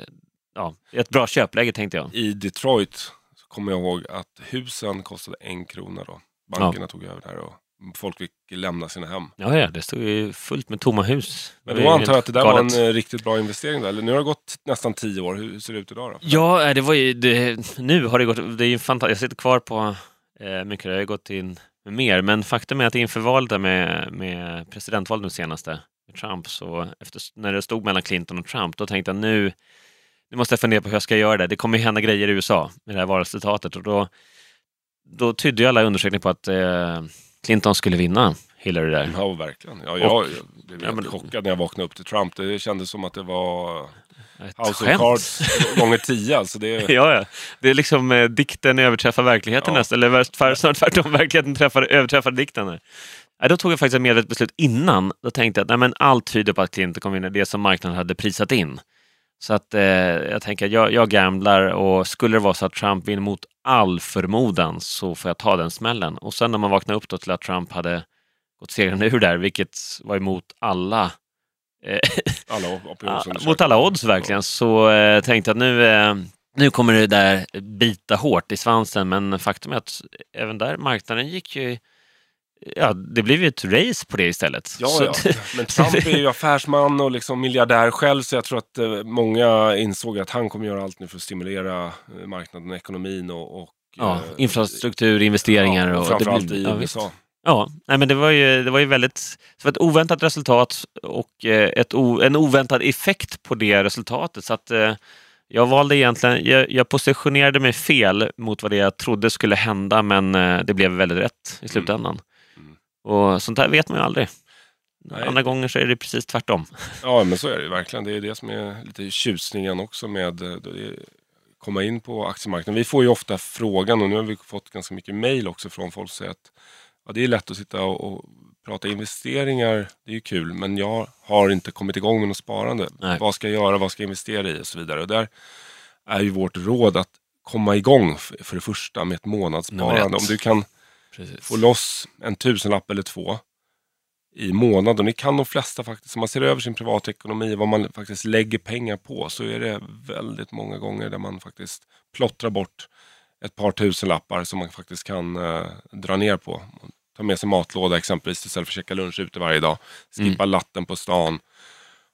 [SPEAKER 2] ja, ett bra köpläge tänkte jag.
[SPEAKER 1] I Detroit så kommer jag ihåg att husen kostade en krona då. Bankerna tog över där och folk fick lämna sina hem.
[SPEAKER 2] Ja, ja, det stod ju fullt med tomma hus.
[SPEAKER 1] Men då antar jag att det där
[SPEAKER 2] galet.
[SPEAKER 1] var en eh, riktigt bra investering då? Eller nu har det gått nästan tio år, hur ser det ut idag då?
[SPEAKER 2] Ja, eh, det var ju, det, nu har det gått, det är ju fantastiskt. Jag sitter kvar på eh, mycket, det har gått in mer, men faktum är att inför valet där med, med presidentvalet nu senaste, med Trump, så efter, när det stod mellan Clinton och Trump, då tänkte jag nu, nu måste jag fundera på hur jag ska göra det. Det kommer ju hända grejer i USA med det här valresultatet och då, då tydde ju alla undersökningar på att eh, Clinton skulle vinna Hillary där.
[SPEAKER 1] Ja, verkligen. Ja, jag,
[SPEAKER 2] Och-
[SPEAKER 1] jag blev
[SPEAKER 2] Ja, men-
[SPEAKER 1] chockad när jag vaknade upp till Trump. Det kändes som att det var House of
[SPEAKER 2] skämt.
[SPEAKER 1] Cards gånger tio. Alltså det,
[SPEAKER 2] Ja, ja. Det är liksom eh, dikten överträffar verkligheten
[SPEAKER 1] Ja.
[SPEAKER 2] nästan. Eller snarare tvärtom, verkligheten träffar, överträffar dikten. då tog jag faktiskt ett medvetet beslut innan. Då tänkte jag att nej, men allt tyder på att Clinton kommer vinna det som marknaden hade prisat in. Så att eh, jag tänker att jag, jag gamblar och skulle det vara så att Trump vinner mot all förmodan så får jag ta den smällen. Och sen när man vaknar upp då till att Trump hade gått segrande ur där, vilket var emot alla eh,
[SPEAKER 1] alla
[SPEAKER 2] mot alla odds verkligen. Så eh, tänkte jag att nu, eh, nu kommer det där bita hårt i svansen. Men faktum är att även där marknaden gick ju Ja, det blev ju ett race på det istället.
[SPEAKER 1] Ja,
[SPEAKER 2] Så
[SPEAKER 1] ja. Men Trump är ju affärsman och liksom miljardär själv så jag tror att eh, många insåg att han kommer göra allt nu för att stimulera eh, marknaden och ekonomin och, och
[SPEAKER 2] ja,
[SPEAKER 1] eh,
[SPEAKER 2] infrastruktur, investeringar
[SPEAKER 1] ja,
[SPEAKER 2] och...
[SPEAKER 1] framförallt
[SPEAKER 2] det blir-
[SPEAKER 1] i. USA.
[SPEAKER 2] Ja, nej, men det var ju, det var ju väldigt... Det var ett oväntat resultat och eh, ett o, en oväntad effekt på det resultatet. Så att jag valde egentligen... Jag, jag positionerade mig fel mot vad det jag trodde skulle hända men det blev väldigt rätt i slutändan.
[SPEAKER 1] Mm.
[SPEAKER 2] Och sånt här vet man ju aldrig.
[SPEAKER 1] Nej.
[SPEAKER 2] Andra gånger så är det precis tvärtom.
[SPEAKER 1] Ja, men så är det ju verkligen. Det är det som är lite tjusningen också med eh, det är komma in på aktiemarknaden. Vi får ju ofta frågan och nu har vi fått ganska mycket mejl också från folk som säger att ja, det är lätt att sitta och, och prata investeringar. Det är ju kul, men jag har inte kommit igång med något sparande.
[SPEAKER 2] Nej.
[SPEAKER 1] Vad ska jag göra? Vad ska jag investera i? Och så vidare. Och där är ju vårt råd att komma igång f- för det första med ett månadssparande. Om du kan
[SPEAKER 2] Precis.
[SPEAKER 1] få loss en tusenlapp eller två i månaden. Det kan de flesta faktiskt. Om man ser över sin privatekonomi, vad man faktiskt lägger pengar på, så är det väldigt många gånger där man faktiskt plottrar bort ett par tusenlappar som man faktiskt kan eh, dra ner på. Ta med sig matlåda exempelvis istället för att käka lunch ute varje dag. Skippa latten på stan.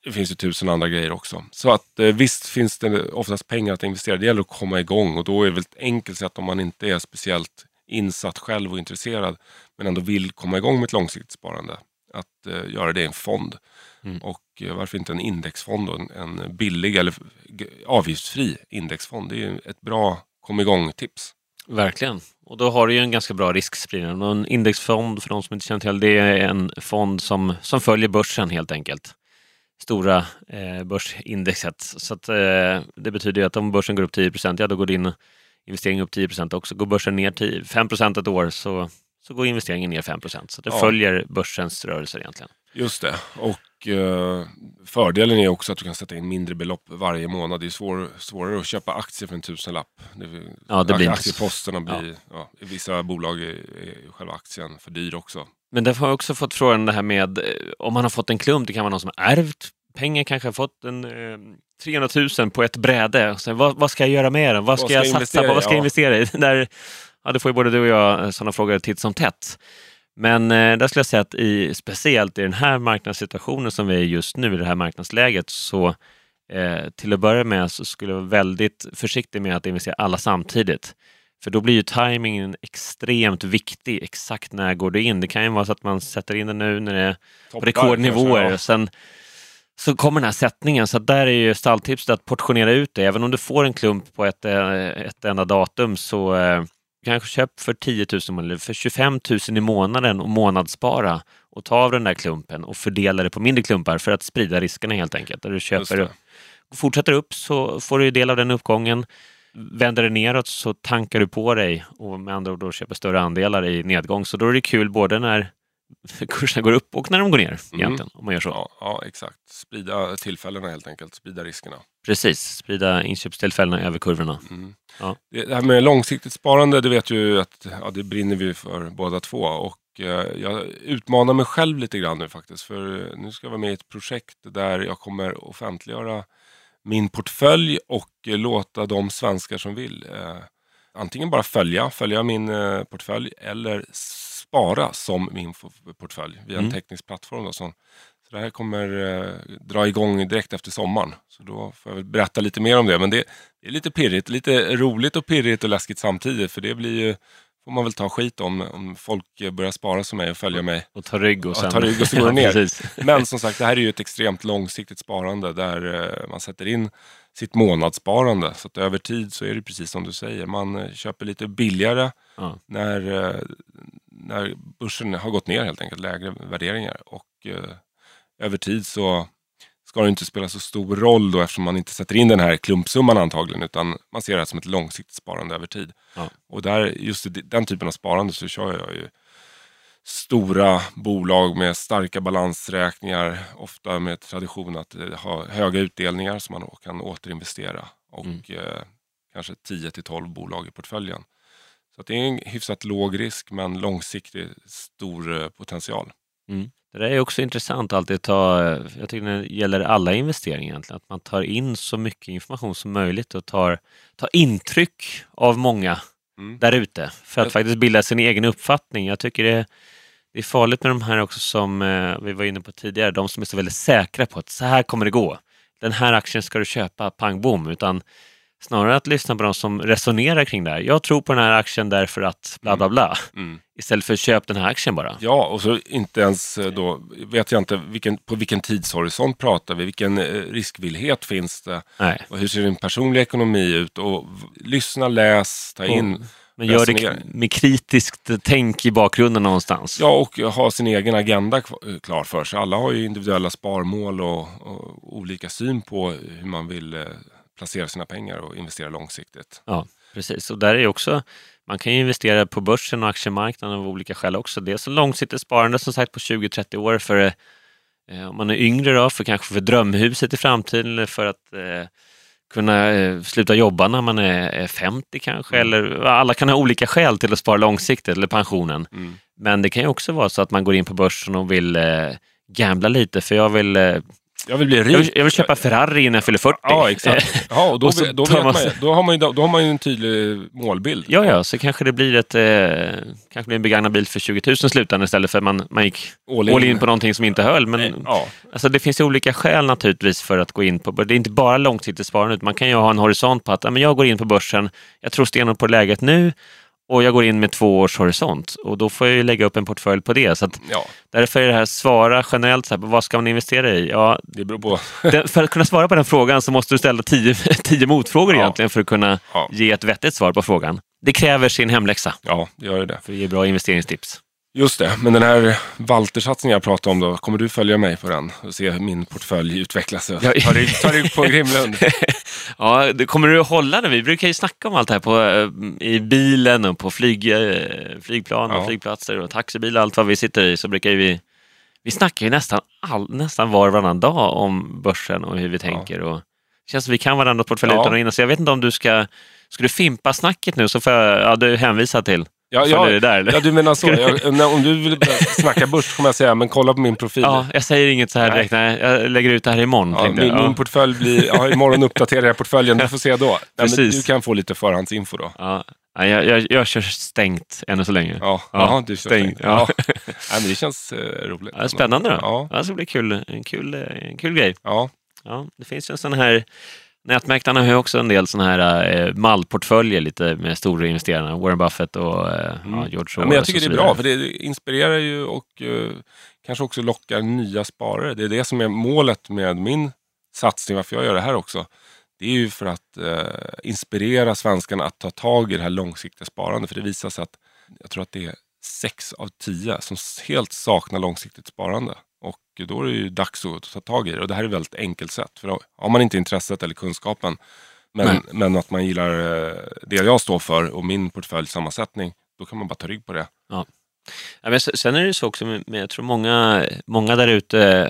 [SPEAKER 1] Det finns ju tusen andra grejer också. Så att eh, visst finns det oftast pengar att investera. Det gäller att komma igång och då är det väl ett enkelt sätt om man inte är speciellt insatt själv och intresserad men ändå vill komma igång med ett långsiktigt sparande. Att eh, göra det i en fond.
[SPEAKER 2] Mm.
[SPEAKER 1] Och eh, varför inte en indexfond och en, en billig eller avgiftsfri indexfond. Det är ett bra kom igång-tips.
[SPEAKER 2] Verkligen. Och då har du ju en ganska bra riskspridning. En indexfond, för de som inte känner till det, är en fond som, som följer börsen helt enkelt. Stora eh, börsindexet. Så att, eh, det betyder att om börsen går upp 10% ja då går din investering upp 10% också. Går börsen ner 10, 5 ett år så, så går investeringen ner 5% Så det
[SPEAKER 1] Ja.
[SPEAKER 2] följer börsens rörelser egentligen.
[SPEAKER 1] Just det. Och eh, fördelen är också att du kan sätta in mindre belopp varje månad. Det är svår, svårare att köpa aktier för en tusenlapp. Det,
[SPEAKER 2] Ja, det blir
[SPEAKER 1] aktieposterna blir, ja. i vissa bolag är, är själva aktien för dyr också.
[SPEAKER 2] Men därför har jag också fått frågan det här med eh, om man har fått en klump, det kan vara någon som har ärvt pengar, kanske fått en eh, 300 000 på ett bräde. Sen, vad, vad ska jag göra med den? Vad ska,
[SPEAKER 1] ska
[SPEAKER 2] jag
[SPEAKER 1] jag
[SPEAKER 2] satsa på? Vad ska jag
[SPEAKER 1] Ja.
[SPEAKER 2] investera i? Där, ja, det får ju både du och jag sådana frågor titt som tätt. Men eh, där skulle jag säga att i, speciellt i den här marknadssituationen som vi är just nu, i det här marknadsläget, så eh, till att börja med så skulle jag vara väldigt försiktig med att investera alla samtidigt. För då blir ju timingen extremt viktig. Exakt när går du in? Det kan ju vara så att man sätter in den nu när det är på rekordnivåer.
[SPEAKER 1] kanske, ja.
[SPEAKER 2] och Sen så kommer den här sättningen. Så där är ju stalltipset att portionera ut det. Även om du får en klump på ett, eh, ett enda datum så eh, kanske köp för 10 000 eller för 25 000 i månaden och månadsspara och ta av den där klumpen och fördela det på mindre klumpar för att sprida riskerna helt enkelt. Där du köper fortsätter upp så får du del av den uppgången. Vänder det neråt så tankar du på dig och med andra ord då köper större andelar i nedgång. Så då är det kul både när kurserna går upp och när de går ner egentligen. Om man gör så.
[SPEAKER 1] Ja, ja, exakt. Sprida tillfällena helt enkelt. Sprida riskerna.
[SPEAKER 2] Precis, sprida inköpstillfällena över kurvorna.
[SPEAKER 1] Mm.
[SPEAKER 2] Ja.
[SPEAKER 1] Det det här med långsiktigt sparande, det vet ju att ja, det brinner vi för båda två. Och eh, jag utmanar mig själv lite grann nu faktiskt. För nu ska jag vara med i ett projekt där jag kommer offentliggöra min portfölj och eh, låta de svenskar som vill eh, antingen bara följa, följa min eh, portfölj eller spara som min portfölj via en
[SPEAKER 2] Mm.
[SPEAKER 1] teknisk plattform. Då, som, så det här kommer eh, dra igång direkt efter sommaren. Så då får jag väl berätta lite mer om det. Men det, det är lite pirrigt, lite roligt och pirrigt och läskigt samtidigt. För det blir ju, får man väl ta skit om, om folk börjar spara som mig och följa mig.
[SPEAKER 2] Och ta rygg och
[SPEAKER 1] Ja,
[SPEAKER 2] sen...
[SPEAKER 1] ta rygg och så går det
[SPEAKER 2] Ja,
[SPEAKER 1] ner. Men som sagt, det här är ju ett extremt långsiktigt sparande där eh, man sätter in sitt månadssparande. Så att över tid så är det precis som du säger. Man eh, köper lite billigare
[SPEAKER 2] Ja.
[SPEAKER 1] när, eh, när börsen har gått ner helt enkelt, lägre värderingar. Och eh, över tid så ska det inte spela så stor roll då eftersom man inte sätter in den här klumpsumman antagligen utan man ser det här som ett långsiktigt sparande över tid.
[SPEAKER 2] Ja.
[SPEAKER 1] Och där, just den typen av sparande så kör jag ju stora bolag med starka balansräkningar, ofta med tradition att eh, ha höga utdelningar som man kan återinvestera och
[SPEAKER 2] Mm.
[SPEAKER 1] eh, kanske 10 till 12 bolag i portföljen. Så det är en hyfsat låg risk men långsiktig stor eh, potential.
[SPEAKER 2] Det där är också intressant alltid att ta, jag tycker det gäller alla investeringar egentligen, att man tar in så mycket information som möjligt och tar, tar intryck av många
[SPEAKER 1] Mm.
[SPEAKER 2] där ute för att
[SPEAKER 1] Jag-
[SPEAKER 2] faktiskt bilda sin egen uppfattning. Jag tycker det, det är farligt med de här också som eh, vi var inne på tidigare, de som är så väldigt säkra på att så här kommer det gå. Den här aktien ska du köpa, pang bom, utan snarare att lyssna på de som resonerar kring det här. Jag tror på den här aktien därför att bla bla bla.
[SPEAKER 1] Mm.
[SPEAKER 2] Istället för att köpa den här aktien bara.
[SPEAKER 1] Ja, och så inte ens eh, då, vet jag inte vilken, på vilken tidshorisont pratar vi, vilken eh, riskvillighet finns det
[SPEAKER 2] Nej.
[SPEAKER 1] och hur ser din personliga ekonomi ut och lyssna, läs, ta in.
[SPEAKER 2] Men gör det med kritiskt tänk i bakgrunden någonstans.
[SPEAKER 1] Ja, och ha sin egen agenda eh, klar för sig. Alla har ju individuella sparmål och, och olika syn på hur man vill eh, placera sina pengar och investera långsiktigt.
[SPEAKER 2] Ja, precis. Och där är också, man kan ju investera på börsen och aktiemarknaden av olika skäl också. Dels långsiktigt sparande som sagt på 20-30 år för eh, om man är yngre då, för kanske för drömhuset i framtiden eller för att eh, kunna eh, sluta jobba när man är, är 50 kanske.
[SPEAKER 1] Mm.
[SPEAKER 2] Eller alla kan ha olika skäl till att spara långsiktigt eller pensionen.
[SPEAKER 1] Mm.
[SPEAKER 2] Men det kan ju också vara så att man går in på börsen och vill eh, gambla lite för jag vill, eh,
[SPEAKER 1] Jag vill bli rik.
[SPEAKER 2] jag vill, jag vill köpa Ferrari innan jag fyller 40.
[SPEAKER 1] Ja, exakt. Ja, och då,
[SPEAKER 2] Och man
[SPEAKER 1] man, har man ju, då har man ju en tydlig målbild.
[SPEAKER 2] Ja, ja, så kanske det blir ett eh, kanske blir en begagnad bil för 20 000 i slutändan istället för att man, man gick
[SPEAKER 1] All in.
[SPEAKER 2] all in på någonting som inte höll. Men
[SPEAKER 1] Ja,
[SPEAKER 2] alltså, det finns ju olika skäl naturligtvis för att gå in på Det är inte bara långsiktigt sparande, utan man kan ju ha en horisont på att ja, men jag går in på börsen, jag tror stenhårt på läget nu och jag går in med två års horisont och då får jag ju lägga upp en portfölj på det. Så
[SPEAKER 1] ja,
[SPEAKER 2] därför är det här svara generellt, så här, vad ska man investera i? Ja,
[SPEAKER 1] det beror på.
[SPEAKER 2] för att kunna svara på den frågan så måste du ställa tio, tio motfrågor
[SPEAKER 1] Ja.
[SPEAKER 2] egentligen för att kunna
[SPEAKER 1] Ja,
[SPEAKER 2] ge ett vettigt svar på frågan. Det kräver sin hemläxa
[SPEAKER 1] ja det gör det.
[SPEAKER 2] för att ge bra investeringstips.
[SPEAKER 1] Just det, men den här Walter-satsningen jag pratade om då, kommer du följa mig på den och se hur min portfölj utvecklas? Ta rygg, ta rygg på Grimlund.
[SPEAKER 2] Ja, det kommer du att hålla det? Vi brukar ju snacka om allt det här på, eh, i bilen och på flyg, eh, flygplan och
[SPEAKER 1] Ja.
[SPEAKER 2] flygplatser och taxibilar, allt vad vi sitter i, så brukar vi vi snackar ju nästan, all, nästan var och varannan dag om börsen och hur vi tänker. Och det känns som vi kan varandra portfölj
[SPEAKER 1] Ja.
[SPEAKER 2] utan och innan, så jag vet inte om du ska Ska du fimpa snacket nu så får jag, ja, du hänvisa till.
[SPEAKER 1] Ja,
[SPEAKER 2] Följer
[SPEAKER 1] ja,
[SPEAKER 2] det där, eller?
[SPEAKER 1] ja, du menar så. Jag, när, om du vill snacka börs kommer jag säga, men kolla på min profil.
[SPEAKER 2] Ja, jag säger inget så här direkt, nej, jag lägger ut det här imorgon.
[SPEAKER 1] Ja, min,
[SPEAKER 2] jag.
[SPEAKER 1] Min portfölj blir, ja, imorgon uppdaterar jag portföljen, du får se då. Nej, du kan få lite förhandsinfo då.
[SPEAKER 2] Ja, nej, jag, jag, jag kör stängt ännu så länge.
[SPEAKER 1] Ja,
[SPEAKER 2] Ja,
[SPEAKER 1] ja du kör
[SPEAKER 2] stängd,
[SPEAKER 1] stängt.
[SPEAKER 2] ja.
[SPEAKER 1] Ja. Men det känns eh, roligt.
[SPEAKER 2] Ja, spännande då.
[SPEAKER 1] Ja,
[SPEAKER 2] Ja, det ska bli kul, en, kul, eh, en kul grej.
[SPEAKER 1] ja,
[SPEAKER 2] Ja, det finns ju en sån här Nätmäklarna har ju också en del såna här eh, mallportföljer lite med stora investerarna. Warren Buffett och eh,
[SPEAKER 1] Mm.
[SPEAKER 2] ja, George Soros.
[SPEAKER 1] ja, men jag tycker det är bra, för det inspirerar ju och eh, kanske också lockar nya sparare. Det är det som är målet med min satsning, varför jag gör det här också. Det är ju för att eh, inspirera svenskarna att ta tag i det här långsiktiga sparandet. För det visar sig att jag tror att det är sex av tio som helt saknar långsiktigt sparande. Och då är det ju dags att ta tag i det. Och det här är ett väldigt enkelt sätt. För har man inte intresset eller kunskapen,
[SPEAKER 2] Nej.
[SPEAKER 1] men, men att man gillar eh, det jag står för och min portföljsammansättning, då kan man bara ta rygg på det.
[SPEAKER 2] Ja, men s- sen är det så också, med, jag tror många, många där ute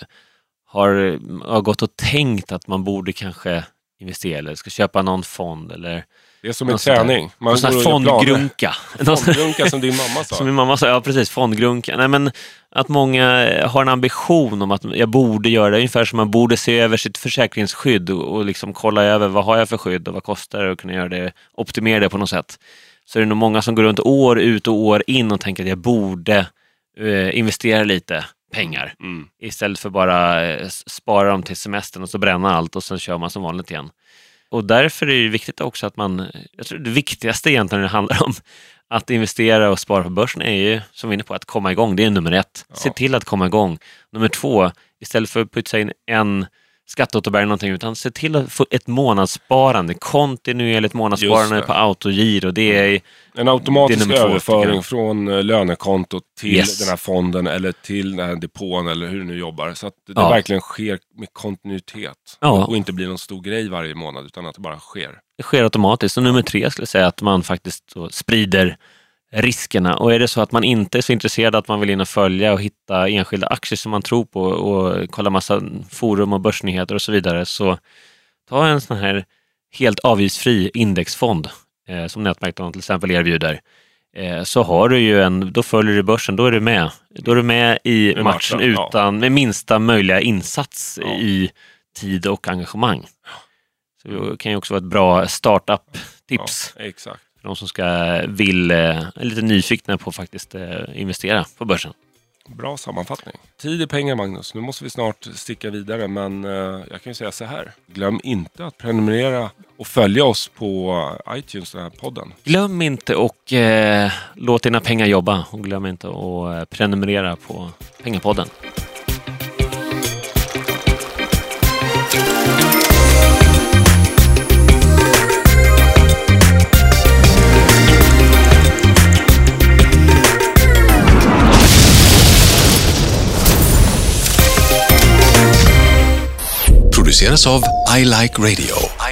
[SPEAKER 2] har, har gått och tänkt att man borde kanske investera eller ska köpa någon fond eller
[SPEAKER 1] Det är som en träning. Man
[SPEAKER 2] någon sån här fondgrunka.
[SPEAKER 1] Fondgrunka som din mamma sa.
[SPEAKER 2] Som min mamma sa, ja precis, fondgrunka. Nej, men att många har en ambition om att jag borde göra det, ungefär som man borde se över sitt försäkringsskydd och, liksom kolla över vad har jag för skydd och vad kostar det och kunna göra det, optimera det på något sätt. Så är det nog många som går runt år ut och år in och tänker att jag borde eh, investera lite pengar
[SPEAKER 1] Mm.
[SPEAKER 2] istället för bara eh, spara dem till semestern och så bränna allt och sen kör man som vanligt igen. Och därför är det viktigt också att man, jag tror det viktigaste egentligen när det handlar om att investera och spara på börsen är ju, som vi är inne på, att komma igång. Det är nummer ett. Se
[SPEAKER 1] Ja.
[SPEAKER 2] till att komma igång. Nummer två, istället för att putsa in en skatteåterbäring någonting utan se till att få ett månadssparande, kontinuerligt månadssparande på autogiro. Det är
[SPEAKER 1] en automatisk
[SPEAKER 2] det är
[SPEAKER 1] överföring från eh, lönekontot till
[SPEAKER 2] Yes.
[SPEAKER 1] den här fonden eller till den här depån eller hur det nu jobbar. Så att det
[SPEAKER 2] Ja.
[SPEAKER 1] verkligen sker med kontinuitet.
[SPEAKER 2] Ja.
[SPEAKER 1] Och inte blir någon stor grej varje månad utan att det bara sker.
[SPEAKER 2] Det sker automatiskt. Och nummer tre skulle jag säga att man faktiskt sprider riskerna. Och är det så att man inte är så intresserad att man vill in och följa och hitta enskilda aktier som man tror på och kolla massa forum och börsnyheter och så vidare, så ta en sån här helt avgiftsfri indexfond eh, som Nätmarknaden till exempel erbjuder. Eh, så har du ju en, då följer du börsen, då är du med. Då är du med i
[SPEAKER 1] matchen, ja.
[SPEAKER 2] utan, med minsta möjliga insats
[SPEAKER 1] Ja.
[SPEAKER 2] i tid och engagemang. Så det kan ju också vara ett bra startup-tips
[SPEAKER 1] Ja, exakt.
[SPEAKER 2] För de som ska, vill, eh, är lite nyfikna på att faktiskt eh, investera på börsen.
[SPEAKER 1] Bra sammanfattning. Tid är pengar Magnus. Nu måste vi snart sticka vidare men eh, jag kan ju säga så här. Glöm inte att prenumerera och följa oss på iTunes, den här podden.
[SPEAKER 2] Glöm inte och eh, låt dina pengar jobba och glöm inte att eh, prenumerera på Pengapodden.
[SPEAKER 3] Produceras av I Like Radio.